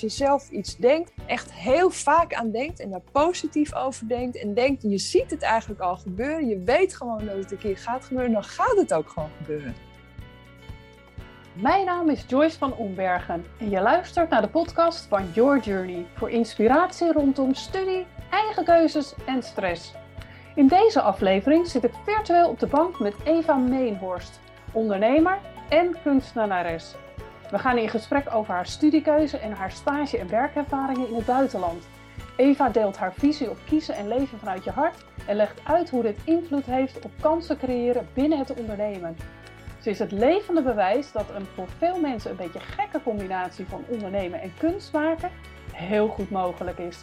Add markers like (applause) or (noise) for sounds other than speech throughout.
je zelf iets denkt, echt heel vaak aan denkt en daar positief over denkt en denkt, je ziet het eigenlijk al gebeuren, je weet gewoon dat het een keer gaat gebeuren, dan gaat het ook gewoon gebeuren. Mijn naam is Joyce van Ombergen en je luistert naar de podcast van Your Journey voor inspiratie rondom studie, eigen keuzes en stress. In deze aflevering zit ik virtueel op de bank met Eva Meenhorst, ondernemer en kunstenares. We gaan in gesprek over haar studiekeuze en haar stage- en werkervaringen in het buitenland. Eva deelt haar visie op kiezen en leven vanuit je hart en legt uit hoe dit invloed heeft op kansen creëren binnen het ondernemen. Ze is het levende bewijs dat een voor veel mensen een beetje gekke combinatie van ondernemen en kunst maken heel goed mogelijk is.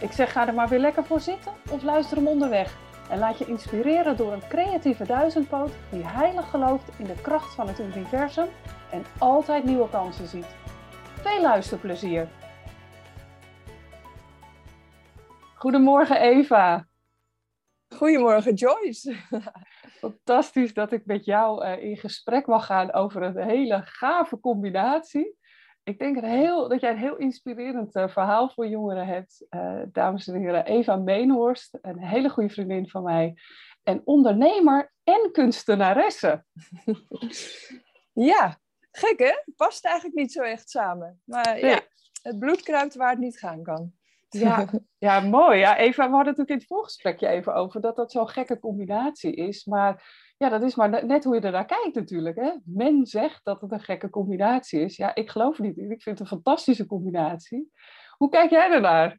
Ik zeg ga er maar weer lekker voor zitten of luister hem onderweg. En laat je inspireren door een creatieve duizendpoot die heilig gelooft in de kracht van het universum en altijd nieuwe kansen ziet. Veel luisterplezier! Goedemorgen Eva. Goedemorgen Joyce. (laughs) Fantastisch dat ik met jou uh, in gesprek mag gaan over een hele gave combinatie. Ik denk heel, dat jij een heel inspirerend uh, verhaal voor jongeren hebt. Uh, dames en heren, Eva Meenhorst, een hele goede vriendin van mij. En ondernemer en kunstenaresse. (laughs) Ja, gek hè? Past eigenlijk niet zo echt samen. Maar nee. ja, het bloed kruipt waar het niet gaan kan. Ja, (laughs) ja, mooi. Ja, Eva, we hadden het natuurlijk in het voorgesprekje even over dat dat zo'n gekke combinatie is. Maar ja, dat is maar net hoe je er naar kijkt natuurlijk. Hè? Men zegt dat het een gekke combinatie is. Ja, ik geloof niet. Ik vind het een fantastische combinatie. Hoe kijk jij ernaar?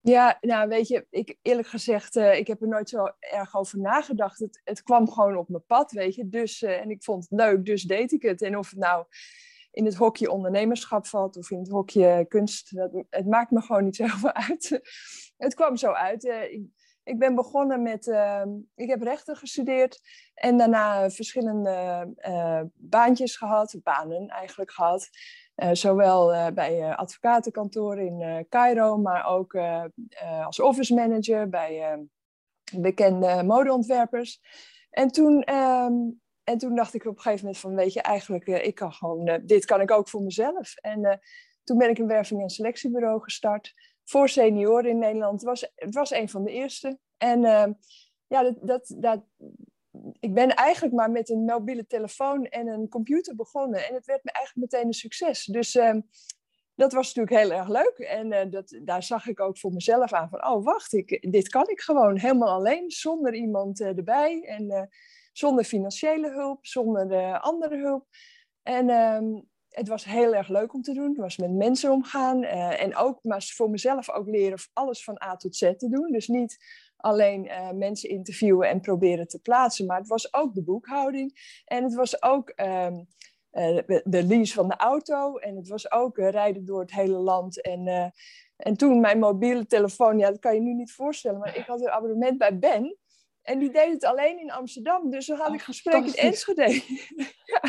Ja, nou weet je, ik eerlijk gezegd, uh, ik heb er nooit zo erg over nagedacht. Het, het kwam gewoon op mijn pad, weet je. Dus, uh, en ik vond het leuk, dus deed ik het. En of het nou in het hokje ondernemerschap valt of in het hokje kunst, dat, het maakt me gewoon niet (laughs) zoveel uit. het kwam zo uit. Ik, ik ben begonnen met, uh, ik heb rechten gestudeerd en daarna verschillende uh, baantjes gehad, banen eigenlijk gehad. Uh, zowel bij advocatenkantoren in Cairo, maar ook als office manager bij bekende modeontwerpers. En toen, um, en toen dacht ik op een gegeven moment van, weet je, eigenlijk, ik kan gewoon, dit kan ik ook voor mezelf. En toen ben ik een werving- en selectiebureau gestart voor senioren in Nederland. Was, het was een van de eerste. En uh, ja, dat, dat, dat, ik ben eigenlijk maar met een mobiele telefoon en een computer begonnen. En het werd me eigenlijk meteen een succes. Dus uh, dat was natuurlijk heel erg leuk. En uh, dat, daar zag ik ook voor mezelf aan van, oh wacht, ik, dit kan ik gewoon helemaal alleen, zonder iemand erbij. En zonder financiële hulp, zonder andere hulp. En um, het was heel erg leuk om te doen. Het was met mensen omgaan. Uh, en ook maar voor mezelf ook leren alles van A tot Z te doen. Dus niet alleen uh, mensen interviewen en proberen te plaatsen. Maar het was ook de boekhouding. En het was ook um, uh, de lease van de auto. En het was ook rijden door het hele land. En, en toen mijn mobiele telefoon, ja, dat kan je nu niet voorstellen. Maar ik had een abonnement bij Ben. En die deed het alleen in Amsterdam. Dus dan had oh, ik gesprek in Enschede. (laughs) ja.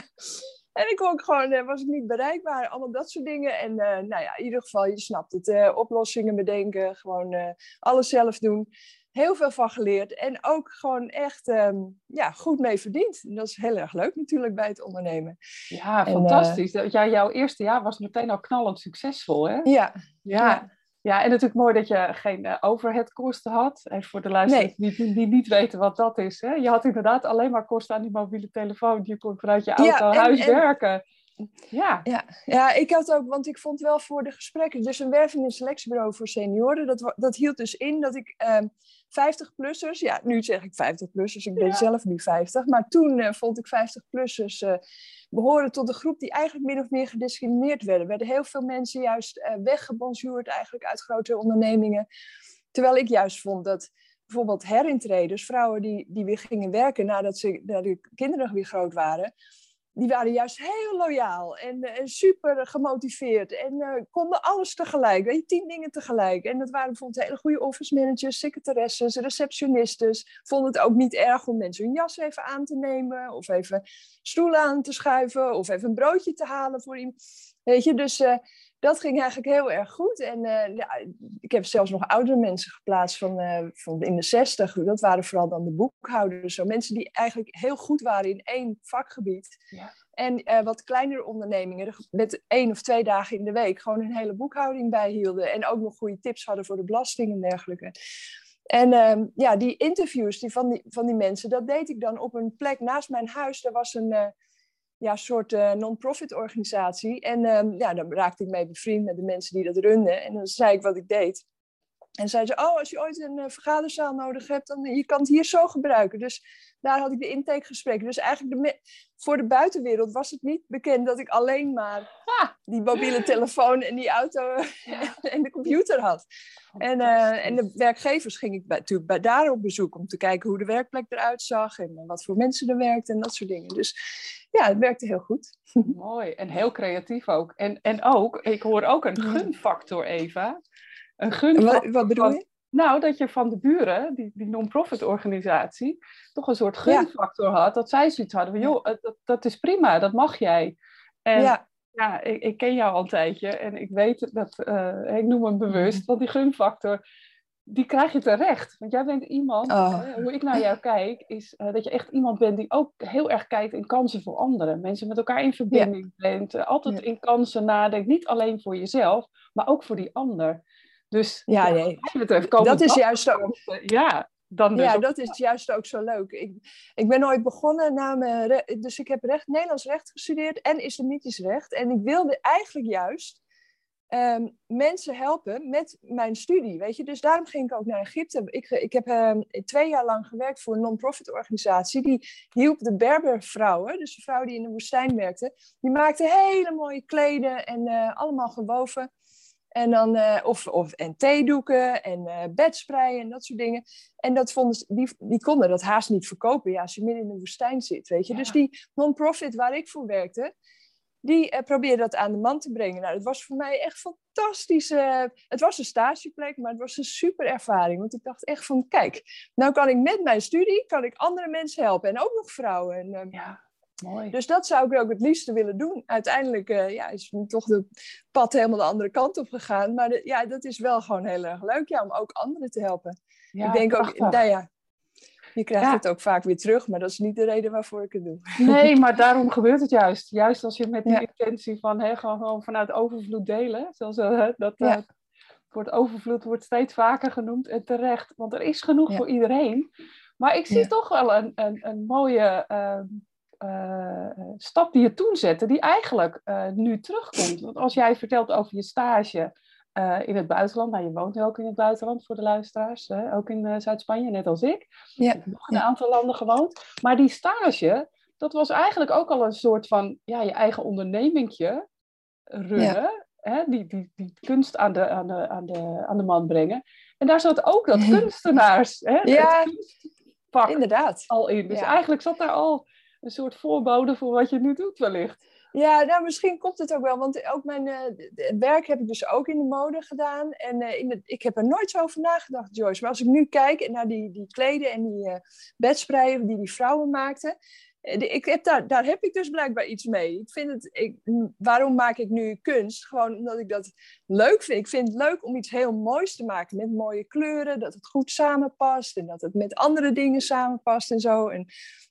En ik kon gewoon, was ik niet bereikbaar, allemaal dat soort dingen. En uh, nou ja, in ieder geval, je snapt het, uh, oplossingen bedenken, gewoon uh, alles zelf doen. Heel veel van geleerd en ook gewoon echt um, ja, goed mee verdiend. En dat is heel erg leuk natuurlijk bij het ondernemen. Ja, fantastisch. ja, jouw eerste jaar was meteen al knallend succesvol, hè? Ja. ja. ja. Ja, en natuurlijk mooi dat je geen uh, overheadkosten had. En voor de luisteraars nee. die, die, niet weten wat dat is. Hè? Je had inderdaad alleen maar kosten aan die mobiele telefoon. Je kon vanuit je auto ja, en, huis en, werken. Ja. Ja. ja, ik had ook, want ik vond wel voor de gesprekken, dus een werving- en selectiebureau voor senioren, dat, dat hield dus in dat ik uh, 50-plussers, ja, nu zeg ik 50-plussers, ik ben ja. zelf nu 50, maar toen uh, vond ik 50-plussers uh, behoren tot de groep die eigenlijk min of meer gediscrimineerd werden. Er werden heel veel mensen juist uh, weggebonjourd eigenlijk uit grote ondernemingen, terwijl ik juist vond dat bijvoorbeeld herintreders, vrouwen die, die weer gingen werken nadat ze, nadat de kinderen weer groot waren, die waren juist heel loyaal en, en super gemotiveerd en uh, konden alles tegelijk, weet je, tien dingen tegelijk. En dat waren bijvoorbeeld hele goede office managers, secretaresses, receptionistes. Vonden het ook niet erg om mensen hun jas even aan te nemen of even stoelen aan te schuiven of even een broodje te halen voor iemand. Weet je, dus uh, dat ging eigenlijk heel erg goed. En uh, ja, ik heb zelfs nog oudere mensen geplaatst van, uh, van in de zestig. Dat waren vooral dan de boekhouders. Zo mensen die eigenlijk heel goed waren in één vakgebied. Ja. En uh, wat kleinere ondernemingen met één of twee dagen in de week gewoon een hele boekhouding bijhielden. En ook nog goede tips hadden voor de belasting en dergelijke. En uh, ja, die interviews die van, die, van die mensen, dat deed ik dan op een plek naast mijn huis. Daar was een uh, ja, soort non-profit organisatie. En ehm, ja, daar raakte ik mee bevriend met de mensen die dat runden. En dan zei ik wat ik deed. En zei ze, oh, als je ooit een vergaderzaal nodig hebt, dan je kan het hier zo gebruiken. Dus daar had ik de intakegesprekken. Dus eigenlijk de voor de buitenwereld was het niet bekend dat ik alleen maar die mobiele telefoon en die auto (laughs) en de computer had. En, uh, en de werkgevers ging ik bij, natuurlijk bij daar op bezoek om te kijken hoe de werkplek eruit zag en wat voor mensen er werkten en dat soort dingen. Dus ja, het werkte heel goed. (laughs) Mooi en heel creatief ook. En, en ook, ik hoor ook een gunfactor, Eva. Een gunfactor. Wat, wat bedoel je? Nou, dat je van de buren, die, die non-profit organisatie, toch een soort gunfactor had. Dat zij zoiets hadden van, joh, dat, dat is prima, dat mag jij. En ja, ja ik, ik, ken jou al een tijdje en ik weet dat, uh, ik noem hem bewust, mhm. want die gunfactor, die krijg je terecht. Want jij bent iemand, oh. hoe ik naar jou kijk, is uh, dat je echt iemand bent die ook heel erg kijkt in kansen voor anderen. Mensen met elkaar in verbinding bent, uh, altijd in kansen nadenkt, niet alleen voor jezelf, maar ook voor die ander. Dus ja, nee. dat is juist ook. Ja, dan dus ja, dat is juist ook zo leuk. Ik, ik ben ooit begonnen na mijn, dus ik heb recht, Nederlands recht gestudeerd en islamitisch recht. En ik wilde eigenlijk juist um, mensen helpen met mijn studie, weet je. Dus daarom ging ik ook naar Egypte. Ik, ik heb um, twee jaar lang gewerkt voor een non-profit organisatie. Die hielp de Berbervrouwen, dus de vrouwen die in de woestijn werkten. Die maakten hele mooie kleden en uh, allemaal gewoven. En dan, uh, of, of, en theedoeken en uh, bedspreien en dat soort dingen. En dat vonden ze, die, die konden dat haast niet verkopen ja, als je midden in de woestijn zit, weet je. Dus die non-profit waar ik voor werkte, die uh, probeerde dat aan de man te brengen. Nou, het was voor mij echt fantastisch. het was een stageplek, maar het was een super ervaring. Want ik dacht echt van, kijk, nou kan ik met mijn studie, kan ik andere mensen helpen. En ook nog vrouwen. En, ehm, ja. Mooi. Dus dat zou ik ook het liefste willen doen. Uiteindelijk uh, ja, is toch de pad helemaal de andere kant op gegaan. Maar ja, dat is wel gewoon heel erg leuk ja, om ook anderen te helpen. Ja, ik denk ook, nou ja, je krijgt het ook vaak weer terug, maar dat is niet de reden waarvoor ik het doe. Nee, maar daarom gebeurt het juist. Juist als je met die intentie van hè, gewoon, gewoon vanuit overvloed delen. Zoals uh, dat uh, wordt overvloed wordt steeds vaker genoemd en terecht. Want er is genoeg voor iedereen. Maar ik zie toch wel een, een, een mooie ehm, uh, stap die je toen zette, die eigenlijk uh, nu terugkomt. Want als jij vertelt over je stage uh, in het buitenland, nou je woont ook in het buitenland voor de luisteraars, hè? ook in Zuid-Spanje, net als ik. Ja. Ik heb nog een aantal landen gewoond. Maar die stage, dat was eigenlijk ook al een soort van ja, je eigen ondernemingje runnen. Ja. Hè? Die, die, die kunst aan de, aan, de, aan, de, aan de man brengen. En daar zat ook dat (laughs) kunstenaars, hè? Ja, inderdaad. al in. Dus eigenlijk zat daar al een soort voorbode voor wat je nu doet wellicht. Ja, nou misschien komt het ook wel, want ook mijn uh, werk heb ik dus ook in de mode gedaan. En uh, in de, ik heb er nooit zo over nagedacht, Joyce. Maar als ik nu kijk naar die, die kleden en die uh, bedspreien die die vrouwen maakten. Ik heb daar, daar heb ik dus blijkbaar iets mee. Ik vind het, ik, waarom maak ik nu kunst? Gewoon omdat ik dat leuk vind. Ik vind het leuk om iets heel moois te maken met mooie kleuren, dat het goed samenpast en dat het met andere dingen samenpast en zo. En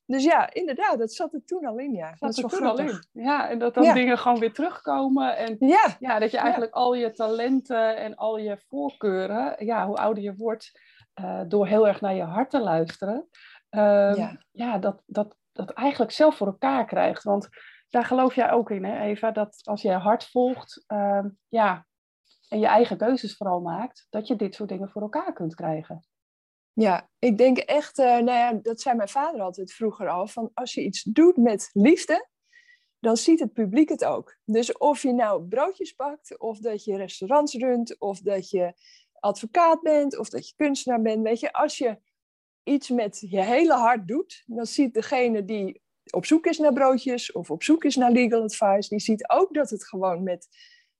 dus ja, inderdaad, dat zat er toen al in, ja. Dat, dat is toen al in. Ja, en dat dan dingen gewoon weer terugkomen. En ja, ja dat je eigenlijk al je talenten en al je voorkeuren, ja, hoe ouder je wordt, uh, door heel erg naar je hart te luisteren, uh, ja. ja, dat, dat, dat eigenlijk zelf voor elkaar krijgt. Want daar geloof jij ook in, hè, Eva, dat als je hart volgt, uh, ja, en je eigen keuzes vooral maakt, dat je dit soort dingen voor elkaar kunt krijgen. Ja, ik denk echt, uh, nou ja, dat zei mijn vader altijd vroeger al, van als je iets doet met liefde, dan ziet het publiek het ook. Dus of je nou broodjes bakt, of dat je restaurants runt, of dat je advocaat bent, of dat je kunstenaar bent, weet je, als je iets met je hele hart doet, dan ziet degene die op zoek is naar broodjes of op zoek is naar legal advice, die ziet ook dat het gewoon met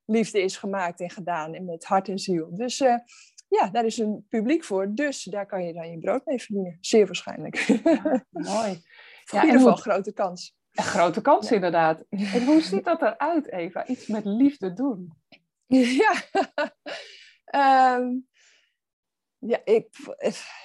liefde is gemaakt en gedaan en met hart en ziel. Dus uh, ja, daar is een publiek voor. Dus daar kan je dan je brood mee verdienen. Zeer waarschijnlijk. Ja, mooi. (laughs) Ja, in ieder geval een grote kans. Een grote kans, inderdaad. (laughs) En hoe ziet dat eruit, Eva? Iets met liefde doen. (laughs) Ja, um, ja, ik,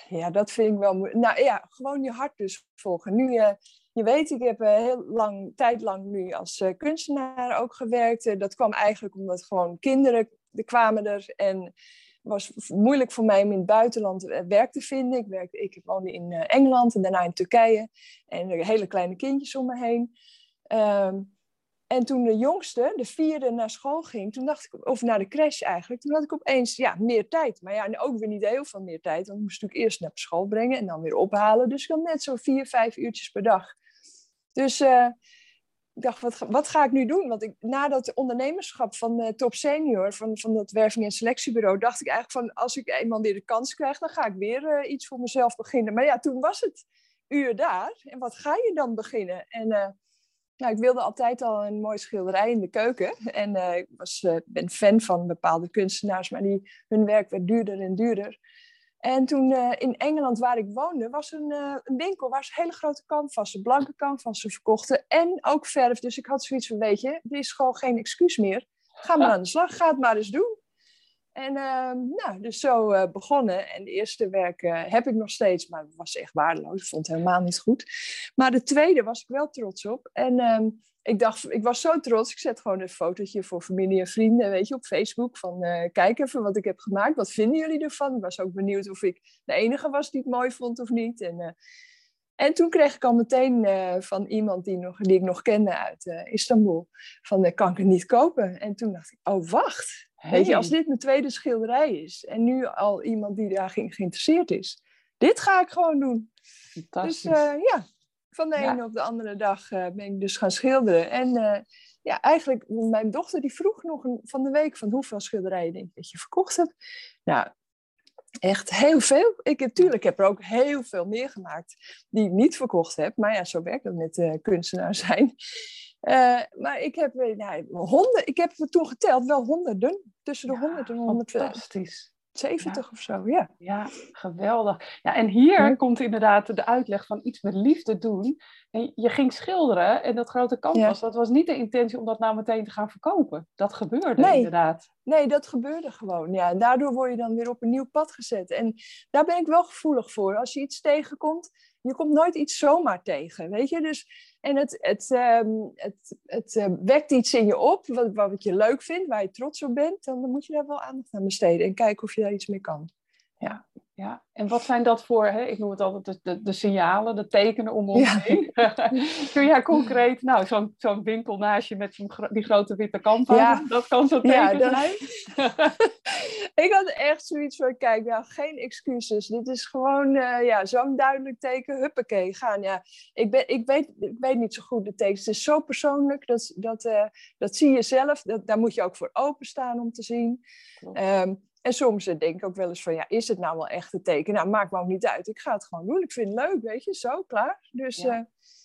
ja dat vind ik wel moeilijk. Nou ja, gewoon je hart dus volgen. Nu, uh, je weet, ik heb heel lang, tijd lang nu als kunstenaar ook gewerkt. dat kwam eigenlijk omdat gewoon kinderen er kwamen er en was moeilijk voor mij om in het buitenland werk te vinden. Ik, werkte, ik woonde in Engeland en daarna in Turkije. En hele kleine kindjes om me heen. Ehm, en toen de jongste, de vierde, naar school ging, toen dacht ik, of naar de crash eigenlijk, toen had ik opeens ja, meer tijd. Maar ja, ook weer niet heel veel meer tijd, want ik moest natuurlijk eerst naar school brengen en dan weer ophalen. Dus ik had net zo vier, vijf uurtjes per dag. Dus uh, ik dacht, wat, wat ga ik nu doen? Want ik, na dat ondernemerschap van uh, Top Senior, van, van dat werving- en selectiebureau, dacht ik eigenlijk van, als ik eenmaal weer de kans krijg, dan ga ik weer uh, iets voor mezelf beginnen. Maar ja, toen was het uur daar. En wat ga je dan beginnen? En nou, ik wilde altijd al een mooie schilderij in de keuken. (laughs) En uh, ik was, uh, ben fan van bepaalde kunstenaars, maar die, hun werk werd duurder en duurder. En toen uh, in Engeland, waar ik woonde, was een, een winkel waar ze hele grote canvassen, blanke canvassen verkochten. En ook verf. Dus ik had zoiets van, weet je, dit is gewoon geen excuus meer. Ga maar aan de slag, ga het maar eens doen. En ehm, nou, dus zo uh, begonnen. En de eerste werk uh, heb ik nog steeds, maar was echt waardeloos. Ik vond het helemaal niet goed. Maar de tweede was ik wel trots op. En um, ik dacht, ik was zo trots. Ik zet gewoon een fotootje voor familie en vrienden, weet je, op Facebook. Van uh, kijk even wat ik heb gemaakt. Wat vinden jullie ervan? Ik was ook benieuwd of ik de enige was die het mooi vond of niet. En, en toen kreeg ik al meteen van iemand die, nog, die ik nog kende uit Istanbul, van kan ik het niet kopen? En toen dacht ik, oh wacht, Weet je, als dit mijn tweede schilderij is en nu al iemand die daar geïnteresseerd is, dit ga ik gewoon doen. Dus uh, ja, van de ene op de andere dag uh, ben ik dus gaan schilderen. En uh, ja, eigenlijk, mijn dochter die vroeg nog een, van de week van hoeveel schilderijen denk je dat je verkocht hebt. Nou, echt heel veel. Ik natuurlijk heb er ook heel veel meer gemaakt die ik niet verkocht heb. Maar ja, zo werkt het met kunstenaar zijn. Uh, maar ik heb, nou, honden, ik heb toen geteld wel honderden. Tussen de ja, 100 en 170 70 of zo, ja. Ja, geweldig. Ja, en hier komt inderdaad de uitleg van iets met liefde doen. En je ging schilderen en dat grote canvas, dat was niet de intentie om dat nou meteen te gaan verkopen. Dat gebeurde nee. inderdaad. Nee, dat gebeurde gewoon. Ja, en daardoor word je dan weer op een nieuw pad gezet. En daar ben ik wel gevoelig voor. Als je iets tegenkomt, je komt nooit iets zomaar tegen, weet je. Dus, en het, het, um, het, het uh, wekt iets in je op wat, wat je leuk vindt, waar je trots op bent. Dan moet je daar wel aandacht aan besteden en kijken of je daar iets mee kan. Ja, ja. en wat zijn dat voor, hè? ik noem het altijd de, de, de signalen, de tekenen om ons heen. (laughs) Kun jij concreet, nou, zo'n zo'n winkel naast je met zo'n die grote witte kant ja. dat kan zo teken ja, zijn? (laughs) ik had echt zoiets van, kijk, nou, geen excuses. Dit is gewoon uh, ja, zo'n duidelijk teken, huppakee, gaan. Ja, ik, ben, ik, weet, ik weet niet zo goed de tekens. Het is zo persoonlijk, dat, dat, uh, dat zie je zelf. Dat, daar moet je ook voor openstaan om te zien. Um, en soms denk ik ook wel eens van, ja, is het nou wel echt een teken? Nou, maakt me ook niet uit. Ik ga het gewoon doen. Ik vind het leuk, weet je. Zo, klaar. Dus, ja. Uh,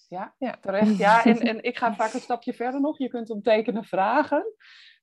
ja, ja, terecht. Ja, (laughs) en, en ik ga vaak een stapje verder nog. Je kunt om tekenen vragen.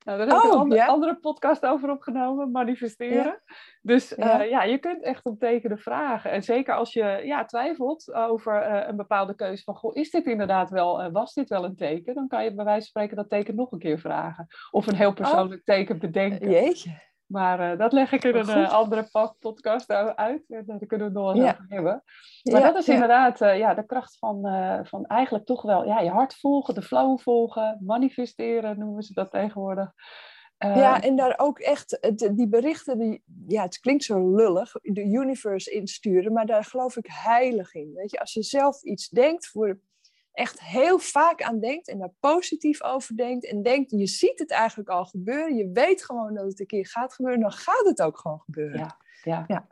Nou, daar heb ik oh, een andere, podcast over opgenomen, manifesteren. Dus uh, ja. je kunt echt om tekenen vragen. En zeker als je ja, twijfelt over uh, een bepaalde keuze van, goh, is dit inderdaad wel, uh, was dit wel een teken? Dan kan je bij wijze van spreken dat teken nog een keer vragen. Of een heel persoonlijk oh. teken bedenken. Jeetje. Maar uh, dat leg ik in een uh, andere podcast uit. En daar kunnen we het nog ja. over hebben. Maar dat is inderdaad uh, ja, de kracht van, van eigenlijk toch wel ja, je hart volgen, de flow volgen, manifesteren noemen ze dat tegenwoordig. ja, en daar ook echt die berichten, die, ja, het klinkt zo lullig, de universe insturen, maar daar geloof ik heilig in. Weet je, als je zelf iets denkt voor echt heel vaak aan denkt en daar positief over denkt en denkt, je ziet het eigenlijk al gebeuren, je weet gewoon dat het een keer gaat gebeuren, dan gaat het ook gewoon gebeuren. Ja, ja. ja.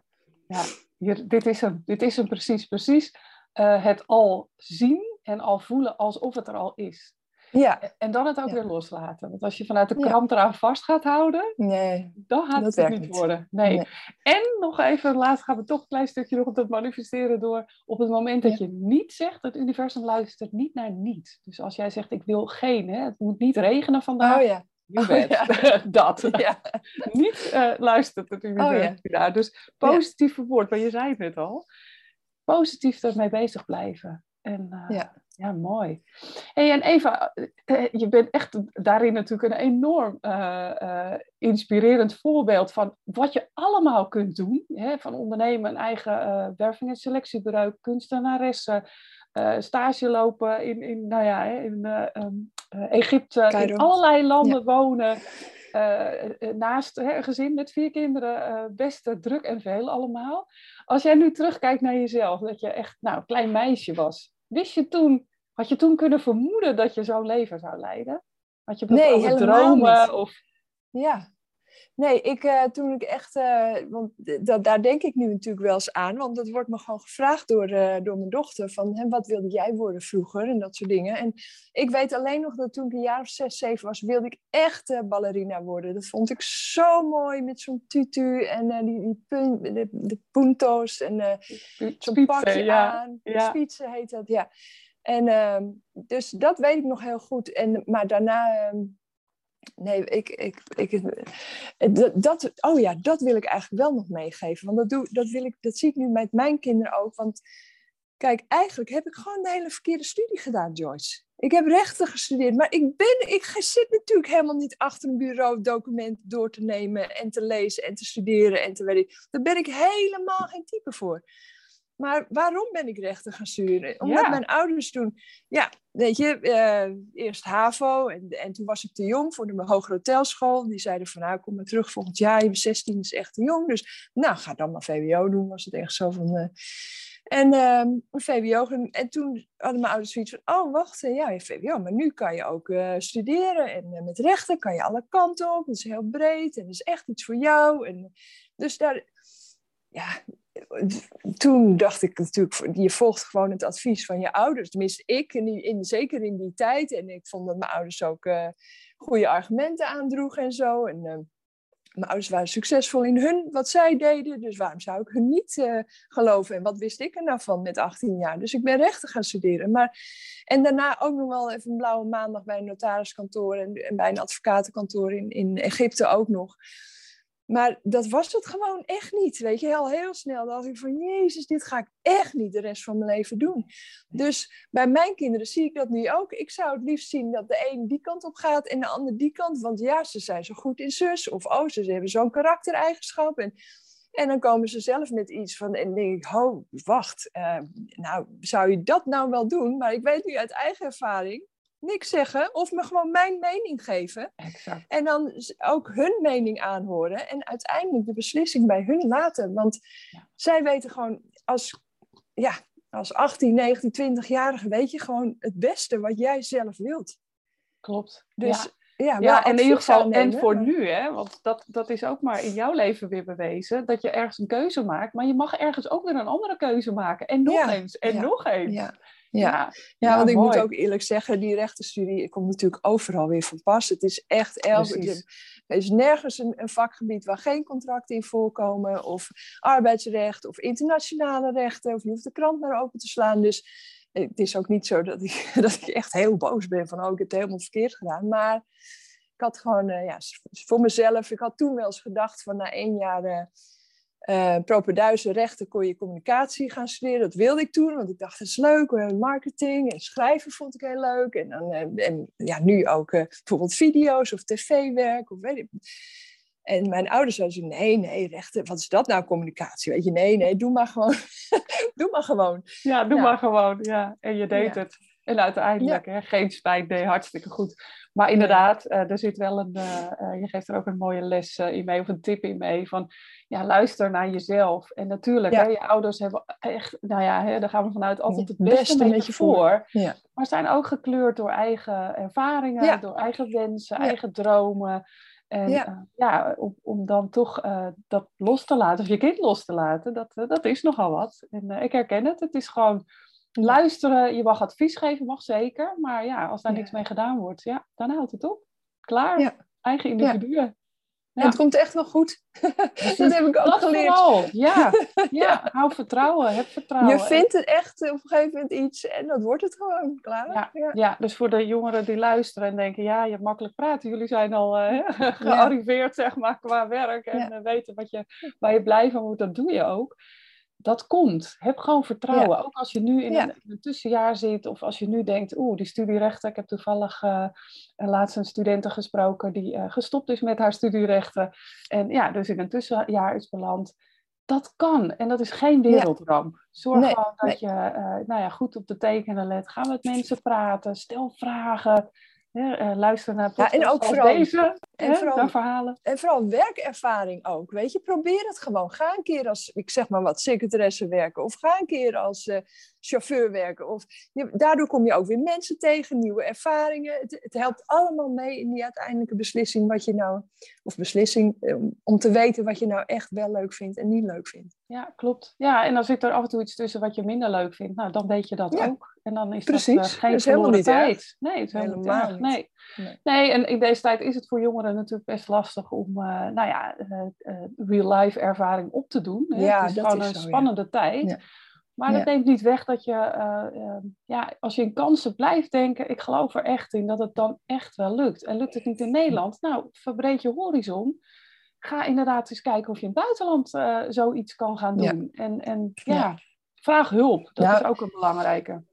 ja. Hier, dit, is hem, dit is hem precies, precies. Uh, het al zien en al voelen alsof het er al is. Ja. En dan het ook weer loslaten. Want als je vanuit de krant eraan vast gaat houden, nee, dan gaat het het niet worden. Nee. En nog even, laatst gaan we toch een klein stukje nog op dat manifesteren door. Op het moment dat je niet zegt, het universum luistert niet naar niet. Dus als jij zegt, ik wil geen, hè, het moet niet regenen vandaag. Oh ja. Je bent oh, (laughs) dat. (laughs) Ja. (laughs) niet uh, luistert het universum oh, ja. Dus positief verwoord, maar je zei het net al. Positief ermee bezig blijven. En uh, ja. Ja, mooi. Hey, en Eva, eh, eh, je bent echt daarin natuurlijk een enorm uh, inspirerend voorbeeld van wat je allemaal kunt doen. Hè? Van ondernemen, een eigen werving- en selectiebureau, kunstenaressen, stage lopen in, in, nou ja, in ehm, Egypte, in allerlei landen wonen. naast hè, een gezin met vier kinderen, best druk en veel allemaal. Als jij nu terugkijkt naar jezelf, dat je echt nou, een klein meisje was, wist je toen, had je toen kunnen vermoeden dat je zo'n leven zou leiden? Had je bepaalde nee, dromen? Of... Ja, Nee, ik, uh, toen ik echt, uh, want dat, daar denk ik nu natuurlijk wel eens aan, want dat wordt me gewoon gevraagd door, uh, door mijn dochter, van hè, wat wilde jij worden vroeger en dat soort dingen. En ik weet alleen nog dat toen ik een jaar of zes, zeven was, wilde ik echt ballerina worden. Dat vond ik zo mooi met zo'n tutu en die, die pun, de, de punto's en zo'n pakje ja. aan. Ja. Spitsen heet dat, ja. En ehm, dus dat weet ik nog heel goed. En, maar daarna ehm, Nee, ik, ik, ik, dat, oh ja, dat wil ik eigenlijk wel nog meegeven. Want dat, doe, dat, wil ik, dat zie ik nu met mijn kinderen ook. Want kijk, eigenlijk heb ik gewoon de hele verkeerde studie gedaan, Joyce. Ik heb rechten gestudeerd, maar ik, ben, ik zit natuurlijk helemaal niet achter een bureau documenten door te nemen en te lezen en te studeren en te. Daar ben ik helemaal geen type voor. Maar waarom ben ik rechten gaan studeren? Omdat mijn ouders toen, ja, weet je, uh, eerst HAVO en, en toen was ik te jong voor de hogere hotelschool. Die zeiden van, nou, kom maar terug volgend jaar, je bent 16, is echt te jong. Dus, nou, ga dan maar VWO doen, was het echt zo van... Uh, en uh, VWO. En toen hadden mijn ouders zoiets van: Oh, wacht, ja, je VWO, maar nu kan je ook uh, studeren. En met rechten kan je alle kanten op. Dat is heel breed en dat is echt iets voor jou. En, dus daar, ja, toen dacht ik natuurlijk, je volgt gewoon het advies van je ouders. Tenminste, ik, in, zeker in die tijd. En ik vond dat mijn ouders ook uh, goede argumenten aandroegen en zo. En uh, mijn ouders waren succesvol in hun, wat zij deden. Dus waarom zou ik hun niet uh, geloven? En wat wist ik er nou van met 18 jaar? Dus ik ben rechten gaan studeren. Maar, en daarna ook nog wel even een blauwe maandag bij een notariskantoor en, en bij een advocatenkantoor in, in Egypte ook nog. Maar dat was het gewoon echt niet. Weet je, heel, heel snel dacht ik van, Jezus, dit ga ik echt niet de rest van mijn leven doen. Dus bij mijn kinderen zie ik dat nu ook. Ik zou het liefst zien dat de een die kant op gaat en de ander die kant. Want ja, ze zijn zo goed in zus. Of oh, ze hebben zo'n karaktereigenschap. En, en dan komen ze zelf met iets van, en denk ik, oh, wacht. Uh, nou, zou je dat nou wel doen? Maar ik weet nu uit eigen ervaring niks zeggen of me gewoon mijn mening geven. Exact. En dan ook hun mening aanhoren en uiteindelijk de beslissing bij hun laten. Want zij weten gewoon als, ja, als 18, 19, 20-jarige weet je gewoon het beste wat jij zelf wilt. Klopt. Dus ja, ja, en in ieder geval, en voor nu, hè, want dat, dat is ook maar in jouw leven weer bewezen, dat je ergens een keuze maakt, maar je mag ergens ook weer een andere keuze maken. En nog eens, en nog eens. Ja. Ja, ja, want ik moet ook eerlijk zeggen, die rechtenstudie komt natuurlijk overal weer van pas. Het is echt elke. Er is nergens een, een, vakgebied waar geen contracten in voorkomen, of arbeidsrecht, of internationale rechten, of je hoeft de krant maar open te slaan. Dus het is ook niet zo dat ik, (laughs) dat ik echt heel boos ben van, oh, ik heb het helemaal verkeerd gedaan. Maar ik had gewoon, uh, ja, voor mezelf, ik had toen wel eens gedacht van na één jaar. Uh, uh, propenduizen rechten kon je communicatie gaan studeren. Dat wilde ik toen, want ik dacht, het is leuk. Marketing en schrijven vond ik heel leuk. En, dan, en ja, nu ook bijvoorbeeld video's of tv-werk of weet ik. En mijn ouders zeiden, nee, nee, rechten, wat is dat nou, communicatie? Weet je, nee, nee, doe maar gewoon. (laughs) doe maar gewoon. Ja, doe maar gewoon, ja. En je deed het. En uiteindelijk, hè, geen spijt, nee, hartstikke goed. Maar inderdaad, uh, er zit wel een, uh, je geeft er ook een mooie les in mee, of een tip in mee, van ja, luister naar jezelf. En natuurlijk, hè, je ouders hebben echt, nou ja, hè, daar gaan we vanuit altijd het beste, met je voor. Ja. Maar zijn ook gekleurd door eigen ervaringen, door eigen wensen, eigen dromen. En ja, uh, ja om, om, dan toch uh, dat los te laten, of je kind los te laten, dat, uh, dat is nogal wat. En ik herken het. Het is gewoon luisteren. Je mag advies geven, mag zeker. Maar ja, als daar niks mee gedaan wordt, ja, dan houdt het op. Klaar. Eigen individuen. Ja. het komt echt wel goed. (laughs) dat heb ik ook geleerd. Vooral. (laughs) Ja, ja, hou vertrouwen, heb vertrouwen. Je vindt het echt op een gegeven moment iets en dat wordt het gewoon, klaar. Ja, ja. ja dus voor de jongeren die luisteren en denken, ja, je hebt makkelijk praten. Jullie zijn al uh, (laughs) gearriveerd, zeg maar, qua werk en uh, weten wat je, waar je blij van wordt, dat doe je ook dat komt. Heb gewoon vertrouwen. Ook als je nu in, een, tussenjaar zit of als je nu denkt, oeh, die studierechten. Ik heb toevallig uh, laatst een studente gesproken die uh, gestopt is met haar studierechten. En ja, dus in een tussenjaar is beland. dat kan en dat is geen wereldramp. Zorg gewoon dat je nou ja, goed op de tekenen let. Ga met mensen praten, stel vragen. Uh, luister naar ja, en ook vooral, deze, en vooral, verhalen. En vooral werkervaring ook, weet je. Probeer het gewoon. Ga een keer als, ik zeg maar wat, secretaresse werken. Of ga een keer als uh, chauffeur werken. Of, daardoor kom je ook weer mensen tegen, nieuwe ervaringen. Het, het, helpt allemaal mee in die uiteindelijke beslissing wat je nou... Of beslissing um, om te weten wat je nou echt wel leuk vindt en niet leuk vindt. Ja, klopt. Ja, en dan zit er af en toe iets tussen wat je minder leuk vindt. Nou, dan weet je dat ook. En dan is Precies. dat uh, geen dat helemaal niet tijd. Nee, het is helemaal, niet. Nee. nee. Nee. en in deze tijd is het voor jongeren natuurlijk best lastig om, uh, nou ja, uh, real-life ervaring op te doen. Hè? Ja, het is dat gewoon is een zo, spannende ja. tijd. Ja. Maar dat neemt niet weg dat je, ja, als je in kansen blijft denken, ik geloof er echt in dat het dan echt wel lukt. En lukt het niet in Nederland? Nou, verbreed je horizon ga inderdaad eens kijken of je in het buitenland uh, zoiets kan gaan doen. Ja. En, en ja, ja, vraag hulp. Dat is ook een belangrijke.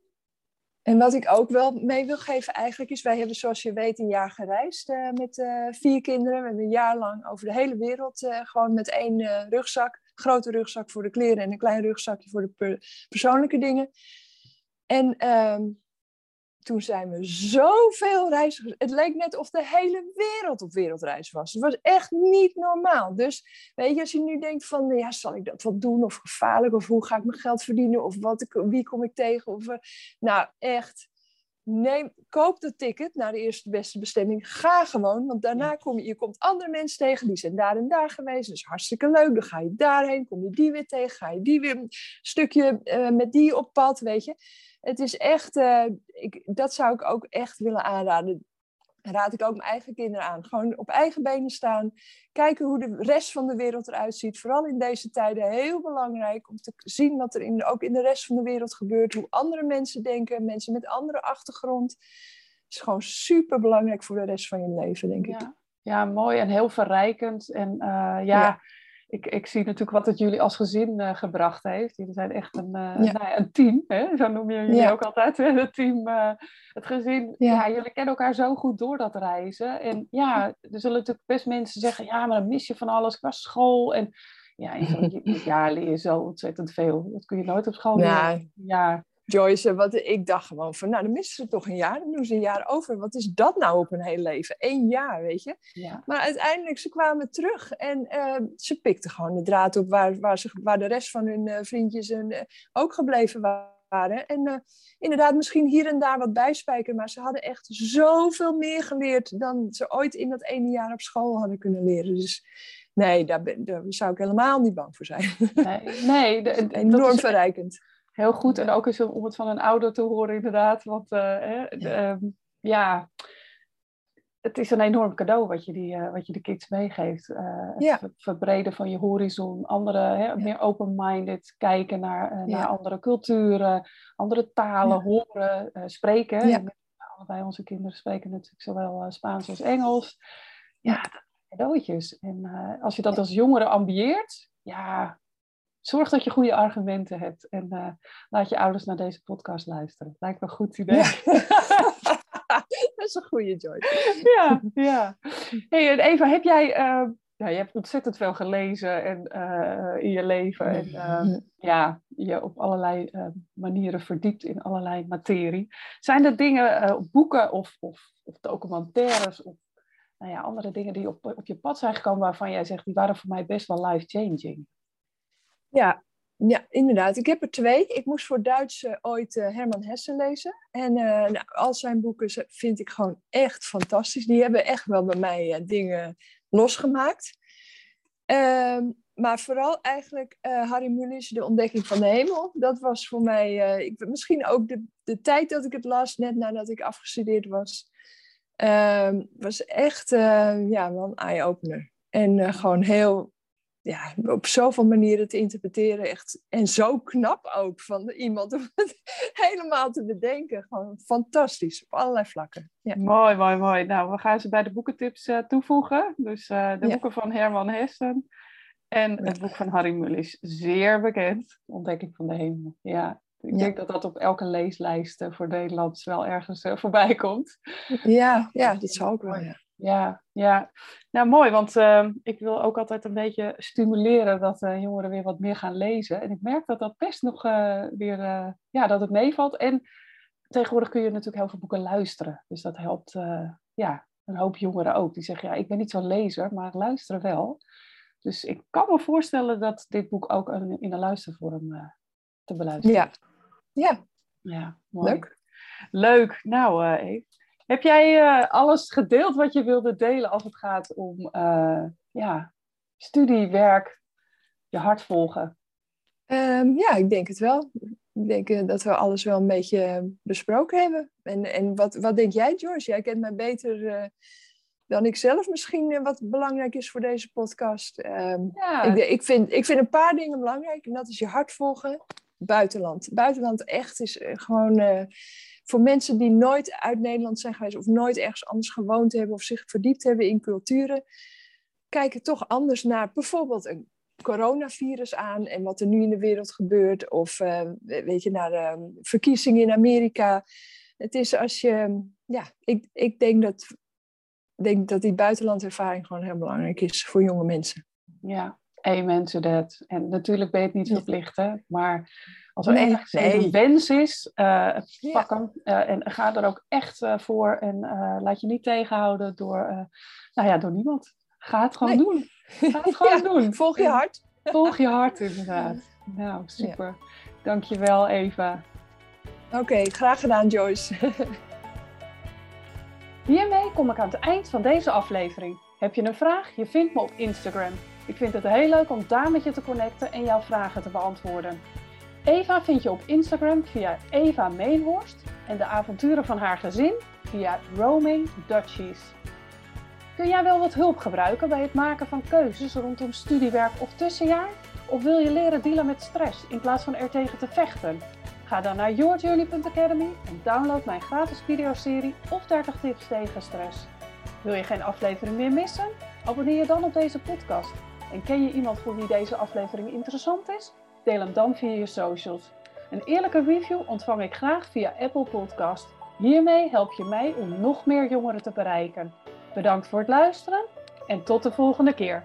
En wat ik ook wel mee wil geven eigenlijk is, wij hebben zoals je weet een jaar gereisd uh, met vier kinderen. We hebben een jaar lang over de hele wereld gewoon met één rugzak. Grote rugzak voor de kleren en een klein rugzakje voor de per persoonlijke dingen. En um, toen zijn we zoveel reizen. Het leek net of de hele wereld op wereldreis was. Het was echt niet normaal. Dus weet je, als je nu denkt van, ja, zal ik dat wel doen? Of gevaarlijk? Of hoe ga ik mijn geld verdienen? Of wat, wie kom ik tegen? Of, eh, nou, echt. Neem, koop dat ticket naar de eerste beste bestemming. Ga gewoon, want daarna kom je, je komt andere mensen tegen. Die zijn daar en daar geweest. Dat is hartstikke leuk. Dan ga je daarheen, kom je die weer tegen. Ga je die weer een stukje uh, met die op pad, weet je het is echt, uh, ik, dat zou ik ook echt willen aanraden. Raad ik ook mijn eigen kinderen aan. Gewoon op eigen benen staan. Kijken hoe de rest van de wereld eruit ziet. Vooral in deze tijden heel belangrijk om te zien wat er in, ook in de rest van de wereld gebeurt. Hoe andere mensen denken. Mensen met andere achtergrond. Het is gewoon super belangrijk voor de rest van je leven, denk ik. Ja, ja mooi en heel verrijkend. En uh, ja. ja ik, ik zie natuurlijk wat het jullie als gezin uh, gebracht heeft. Jullie zijn echt een, uh, ja. nou ja, een team, hè? zo noem je jullie ja. ook altijd. Hè? Het team, uh, het gezin. Ja. jullie kennen elkaar zo goed door dat reizen. En ja, er zullen natuurlijk best mensen zeggen, ja, maar dan mis je van alles qua school. En ja, in zo'n jaar leer je zo ontzettend veel. Dat kun je nooit op school leren. Ja. Joyce, wat, ik dacht gewoon van, nou, dan missen ze toch een jaar. Dan doen ze een jaar over. Wat is dat nou op een heel leven? Eén jaar, weet je. Ja. Maar uiteindelijk, ze kwamen terug en uh, ze pikten gewoon de draad op waar, waar, ze, waar de rest van hun uh, vriendjes en, uh, ook gebleven waren. En inderdaad, misschien hier en daar wat bijspijken, maar ze hadden echt zoveel meer geleerd dan ze ooit in dat ene jaar op school hadden kunnen leren. Dus nee, daar, ben, daar zou ik helemaal niet bang voor zijn. Nee, nee de, (laughs) enorm is... verrijkend. Heel goed. En ook eens om het van een ouder te horen, inderdaad. Want uh, ja. Uh, ja. het is een enorm cadeau wat je, die, uh, wat je de kids meegeeft. het ja. verbreden van je horizon, andere, hè, ja. meer open-minded, kijken naar, naar andere culturen, andere talen, horen, spreken. Allebei onze kinderen spreken natuurlijk zowel Spaans als Engels. Ja, cadeautjes. En als je dat als jongere ambieert, ja, zorg dat je goede argumenten hebt. En uh, laat je ouders naar deze podcast luisteren. Lijkt me een goed idee. Ja. (laughs) dat is een goede Joy. ja, ja. Hey, en Eva, heb jij... Uh, ja, je hebt ontzettend veel gelezen en, uh, in je leven. En uh, ja, je op allerlei uh, manieren verdiept in allerlei materie. Zijn er dingen, boeken of, of, of, documentaires of nou ja, andere dingen die op, op je pad zijn gekomen waarvan jij zegt, die waren voor mij best wel life-changing? Ja, ja, inderdaad. Ik heb er twee. Ik moest voor Duits ooit uh, Herman Hesse lezen. En uh, nou, al zijn boeken vind ik gewoon echt fantastisch. Die hebben echt wel bij mij dingen losgemaakt. Ehm, maar vooral eigenlijk Harry Mulisch, De Ontdekking van de Hemel. Dat was voor mij ik, misschien ook de, de tijd dat ik het las, net nadat ik afgestudeerd was. Ehm, was echt ja, wel een eye-opener. En gewoon heel ja, op zoveel manieren te interpreteren. Echt, en zo knap ook van iemand om het (laughs) helemaal te bedenken. Gewoon fantastisch, op allerlei vlakken. Ja. Mooi, mooi, mooi. Nou, we gaan ze bij de boekentips uh, toevoegen. Dus uh, de ja. boeken van Herman Hessen en het boek van Harry Mullis. Zeer bekend, Ontdekking van de Hemel. Ja, ik denk dat dat op elke leeslijst uh, voor Nederlands wel ergens voorbij komt. Ja, ja, dat zou ook wel, ja. Ja. Nou mooi, want uh, ik wil ook altijd een beetje stimuleren dat uh, jongeren weer wat meer gaan lezen. En ik merk dat dat best nog uh, weer, ja, dat het meevalt. En tegenwoordig kun je natuurlijk heel veel boeken luisteren. Dus dat helpt, ja, een hoop jongeren ook. Die zeggen, ja, ik ben niet zo'n lezer, maar luisteren wel. Dus ik kan me voorstellen dat dit boek ook een, in een luistervorm te beluisteren Ja, ja. ja mooi. leuk. Leuk. Nou, Eve. Heb jij uh, alles gedeeld wat je wilde delen als het gaat om uh, ja, studie, werk, je hart volgen? Um, ja, ik denk het wel. Ik denk uh, dat we alles wel een beetje besproken hebben. En, en wat, wat denk jij, George? Jij kent mij beter dan ik zelf misschien wat belangrijk is voor deze podcast. Um, ja. ik, ik, vind, ik vind een paar dingen belangrijk. En dat is je hart volgen. Buitenland. Buitenland echt is gewoon voor mensen die nooit uit Nederland zijn geweest of nooit ergens anders gewoond hebben of zich verdiept hebben in culturen, kijken toch anders naar bijvoorbeeld een coronavirus aan en wat er nu in de wereld gebeurt. Of uh, weet je, naar de verkiezingen in Amerika. Het is als je, ja, ik, ik denk dat, denk dat die buitenlandervaring gewoon heel belangrijk is voor jonge mensen. Ja, amen to that. En natuurlijk ben je het niet verplicht, hè, maar als er nee, ergens een wens is, uh, pak hem uh, en ga er ook echt uh, voor. En laat je niet tegenhouden door, nou ja, door niemand. Ga het gewoon nee. doen. Ga het (laughs) gewoon ja, doen. Volg je hart. (laughs) Volg je hart, inderdaad. Nou, super. Ja. Dankjewel, Eva. Oké, okay, graag gedaan, Joyce. (laughs) Hiermee kom ik aan het eind van deze aflevering. Heb je een vraag? Je vindt me op Instagram. Ik vind het heel leuk om daar met je te connecten en jouw vragen te beantwoorden. Eva vind je op Instagram via Eva Meenhorst en de avonturen van haar gezin via Roaming Dutchies. Kun jij wel wat hulp gebruiken bij het maken van keuzes rondom studiewerk of tussenjaar? Of wil je leren dealen met stress in plaats van er tegen te vechten? Ga dan naar yourjourney.academy en download mijn gratis videoserie of 30 tips tegen stress. Wil je geen aflevering meer missen? Abonneer je dan op deze podcast. En ken je iemand voor wie deze aflevering interessant is? Deel hem dan via je socials. Een eerlijke review ontvang ik graag via Apple Podcast. Hiermee help je mij om nog meer jongeren te bereiken. Bedankt voor het luisteren en tot de volgende keer.